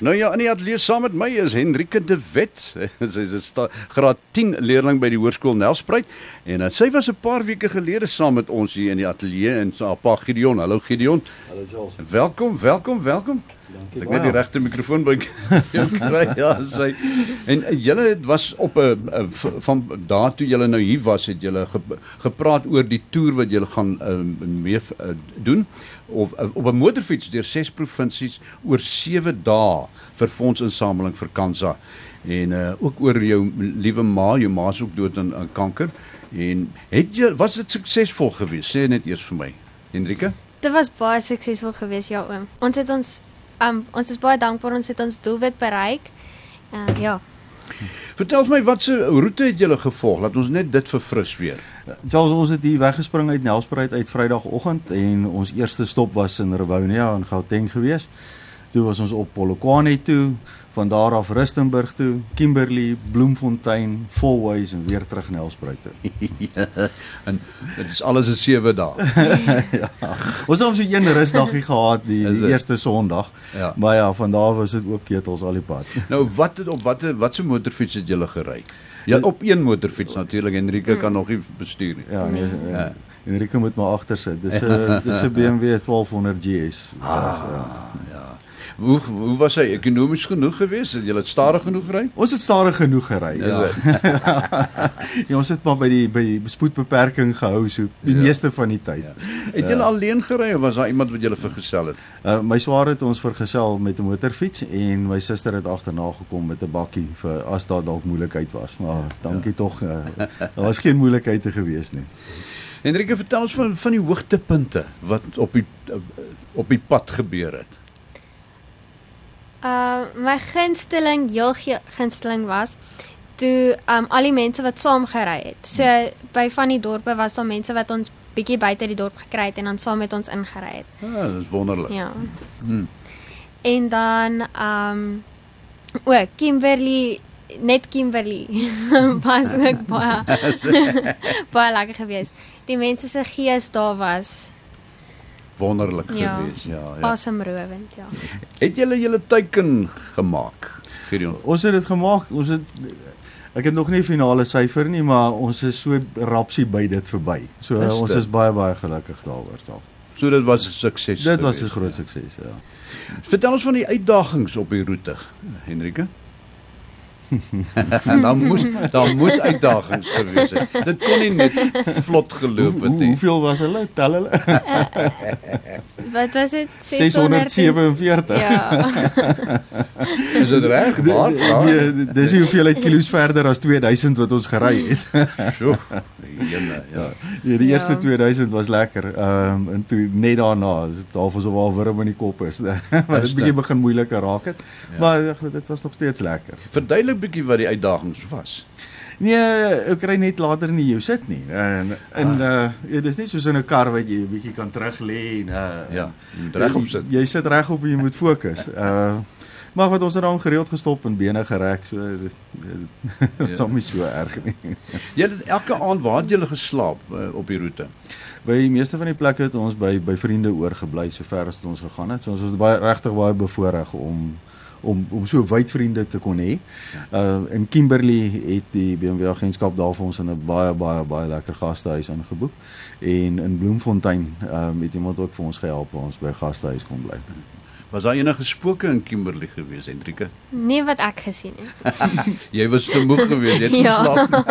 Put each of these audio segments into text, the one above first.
Nou ja, in die ateljee saam met my is Hendrike de Wet. Sy is 'n graad 10 leerling by die Hoërskool Nelspruit en uh, sy was 'n paar weke gelede saam met ons hier in die ateljee en sy pa Gideon. Hallo Gideon. Hallo Charles. Welkom, welkom, welkom. Dankie Ek net die regte mikrofoon by jou kry. Ja, sy. En julle was op 'n uh, van daar toe julle nou hier was, het julle ge, gepraat oor die toer wat julle gaan uh, mee uh, doen of uh, op 'n motorfiets deur ses provinsies oor 7 dae vir fondsinsameling vir Kansa. En uh, ook oor jou liewe ma, jou ma is ook dood aan, aan kanker. En het jy was dit suksesvol geweest? Sê net eers vir my. Hendrike? Dit was baie suksesvol geweest, ja oom. Ons het ons um, ons is baie dankbaar ons het ons doelwit bereik. Uh, ja. Vertel my watse roete het julle gevolg? Laat ons net dit verfris weer. Charles, ons het hier weggespring uit Nelspruit uit Vrydagoggend en ons eerste stop was in Rivonia in Gauteng geweest. Toe was ons op Polokwane toe, van daar af Rustenburg toe, Kimberley, Bloemfontein, Fourways en weer terug Nelspruit toe. ja, en dit is alles in 7 dae. Ons het ons so een rusdagie gehad die, die eerste Sondag. Ja. Maar ja, van daar was dit ook ketels al die pad. Nou wat het op watter watse motorfiets het julle gery? Ja, op een motorfiets natuurlik. Enrique kan nog nie bestuur nie. Ja, nee, Ja. ja. Enrique moet maar agter sit. Dis 'n dis 'n BMW 1200 GS. Ah, ja. Hoe hoe was hy ekonomies genoeg geweest? Het julle stadig genoeg gery? Ons het stadig genoeg gery. Is Ja. ja, ons het maar by die by die spoedbeperking gehou so die Ja. ja. meeste van die tyd. Ja. Het julle alleen gery of was daar iemand wat julle vergesel het? Uh, my swaar het ons vergesel met 'n motorfiets en my suster het agterna gekom met 'n bakkie vir as daar dalk moeilikheid was. Maar dankie ja. tog, uh, daar was geen moeilikheid gewees nie. Enrique, vertel ons van van die hoogtepunte wat op die op die pad gebeur het. Uh my gunsteling, heel gunsteling was toe um al die mense wat saam gery het. So by van die dorpe was daar mense wat ons bietjie buite die dorp gekry het en dan saam met ons ingery het. Ja, dis wonderlik. Ja. Hmm. En dan um o, Kimberley net Kimberley was ook baie baie lekker geweest. Die mense se gees daar was Wonderlik Ja. geweest. Ja, ja. asemrowend, ja. Het julle julle teiken gemaak? Gideon. Ons het dit gemaak. Ons het ek het nog nie finale syfer nie, maar ons is so rapsie by dit verby. So Is ons dit? is baie baie gelukkig daaroor self. So dit was 'n sukses. Dit was 'n geweest. groot sukses, ja. Vertel ons van die uitdagings op die roete, Henrike. Dan moes daar moes uitdagings gewees het. Dit kon nie net vlot geloop Hoe, het hoe, nie. hoeveel was hulle? Tel hulle. Wat was dit? 647. Ja. Is dit reg? Waar? Waar? Nee, dis nie hoeveelheid kilos verder as 2000 wat ons gery het. Sjoe. Jene, ja. Nee, die Ja. eerste 2000 was lekker. Ehm um, en toe net daarna, is dit half asof al wurm in die kop is. Dit Is bietjie begin moeiliker raak het. Ja. Maar ag, dit was nog steeds lekker. Verduidelik bietjie wat die uitdagings was. Nee, ek kry net later nie jou sit nie. En en uh ja, dis nie soos in 'n kar wat jy 'n bietjie kan terug lê en uh Ja, jy regop sit. Jy, jy sit regop en jy moet fokus. Uh maar wat ons het dan gereeld gestop en bene gereg, so dit dit Ja. is hom nie so erg nie. Jy het elke aand waar het julle geslaap uh, op die roete? By die meeste van die plekke het ons by by vriende oorgebly sover as wat ons gegaan het. So ons was baie regtig baie bevoorreg om om om so wyd vriende te kon hê. Uh in Kimberley het die BMW agentskap daar vir ons in 'n baie baie baie lekker gastehuis aangeboek en in Bloemfontein um, het iemand ook vir ons gehelp waar ons by gastehuis kon bly. Was daar enige spooke in Kimberley gewees, Hendrike? Nee wat ek gesien het. Jy was te moeg geweest, jy het Ja. geslaap.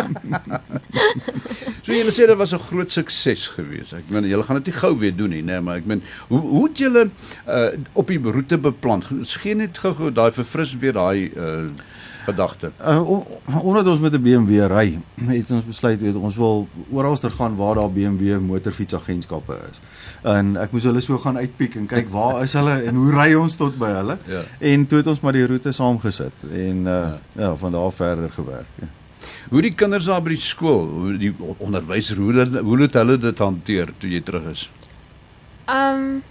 so julle sê dit was 'n groot sukses geweest. Ek meen julle gaan dit nie gou weer doen nie, nê, nee, maar ek meen hoe hoe het julle uh, op die roete beplan? Skien net gou-gou daai verfris weer daai uh, gedagte. Uh, omdat ons met 'n BMW ry, het ons besluit weet ons wil oralster gaan waar daar BMW motorfietsagentskappe is. En ek moes hulle so gaan uitpiek en kyk waar is hulle en hoe ry ons tot by hulle? Ja. En toe het ons maar die roete saamgesit en uh, ja. ja, van daar verder gewerk. Ja. Hoe die kinders daar by die skool, hoe die onderwyser hoe hulle hoe het hulle dit hanteer toe jy terug is? Um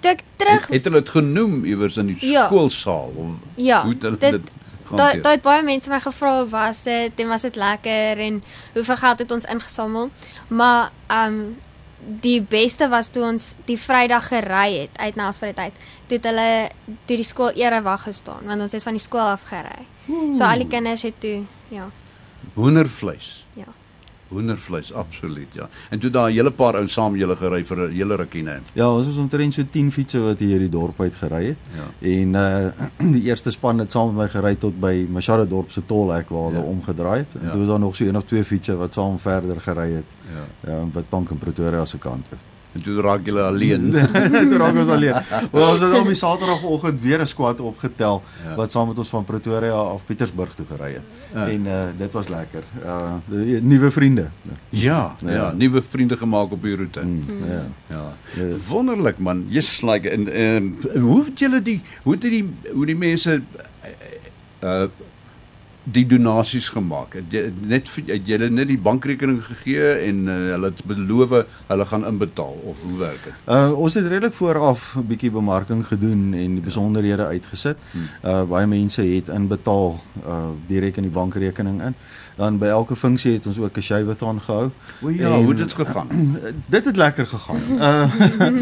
toe ek terug Het, het hulle dit genoem iewers in die Ja. skoolsaal of ja, hoe het hulle dit dit daar het baie mense my gevra was dit en was dit lekker en hoeveel geld het ons ingesamel. Maar um die beste was toe ons die Vrydag gery het uit Nelspruit uit. Toe het hulle toe die skool erewag gestaan want ons het van die skool af gery. So al die kinders het toe ja. Hoendervleis. Ja. Hoendervleis absoluut ja. En toe daar 'n hele paar ou saam julle gery vir 'n hele rukkie nê. Ja, ons was omtrent so 10 fietsse wat hier die dorp uit gery het. Ja. En uh die eerste span het saam met my gery tot by Machado dorp se tolhek waar hulle Ja. omgedraai het. En Ja. toe was daar nog so een of twee fietsse wat saam verder gery het. Ja. Ja, wat Pank en Pretoria se kant toe. En toe raak julle alleen. Toe raak ons alleen. Wel ons het op die Saterdagoggend weer 'n squad opgetel Ja. wat saam met ons van Pretoria af Pietersburg toe gery het. Ja. En uh dit was lekker. Uh die nuwe vriende. Ja, ja, Ja. nuwe vriende gemaak op die roete. Mm, ja. Ja. Ja. Wonderlik man. Jy's like en en hoe het julle die hoe het die hoe die mense uh die donasies gemaak? Het jy net vir- het julle net die bankrekening gegee en uh, hulle het beloof hulle gaan inbetaal of hoe werk dit? Uh ons het redelik vooraf 'n bietjie bemarking gedoen en die besonderhede uitgesit. Hmm. Uh baie mense het inbetaal uh direk in die bankrekening in. Dan by elke funksie het ons ook 'n shaveathon gehou. O ja, En- hoe dit gegaan? Dit het lekker gegaan. Uh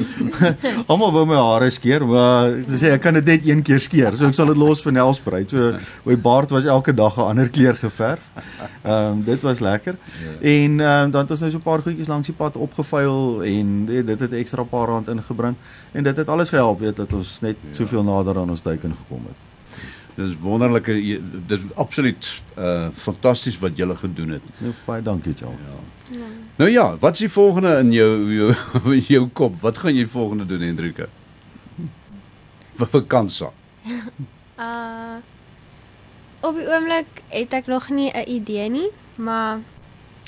almal wou my hare skeer, maar ek sê ek kan dit net een keer skeer. So ek sal dit los vir Nelspruit. So my baard was elke dag 'n ander kleur geverf. Ehm um, dit was lekker. En ehm um, dan het ons nou so 'n paar goedjies langs die pad opgevuil en dit, dit het ekstra paar rand ingebring en dit het alles gehelp weet dat ons net Ja. soveel nader aan ons teiken gekom het. Dis wonderlike dis absoluut uh fantasties wat julle gedoen het. Nou, baie dankie, Charles. Ja. Nou ja, wat is die volgende in jou jou, in jou kop? Wat gaan jy volgende doen, Hendrika? Vir vakansie. Uh op die oomblik het ek nog nie 'n idee nie, maar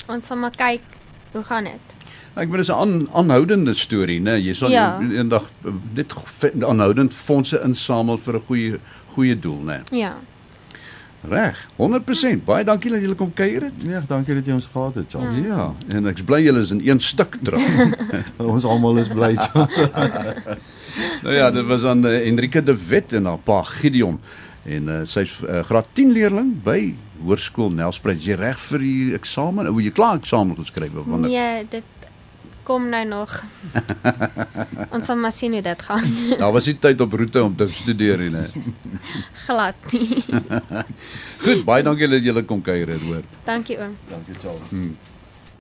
ons sal maar kyk hoe gaan dit. Ek bedoel dis 'n aan, aanhoudende storie, né? Jy sal Ja. eendag dit ge- aanhoudend fondse insamel vir 'n goeie goeie doel, né? Ja. Reg, 100%. Baie dankie dat julle kom kuier het. Ja, dankie dat jy ons gehad het, Charles. Ja, ja en ek's bly julle is in een stuk terug. ons almal is bly. Nou ja, dit was aan uh, Enrique de Wet en haar pa Gideon en uh, sy's uh, graad 10 leerling by Hoërskool Nelspruit. Jy reg vir die eksamen? Hoe jy klaar eksamen geskryf of wanneer? Nee, dit kom nou nog. ons sal maar sien hoe dit gaan. Daar was nie tyd op roete om te studeer nie. né? Glad nie. Goed, baie dankie dat julle kom kuier het, hoor. Dankie oom. dankie, Charles. Hmm.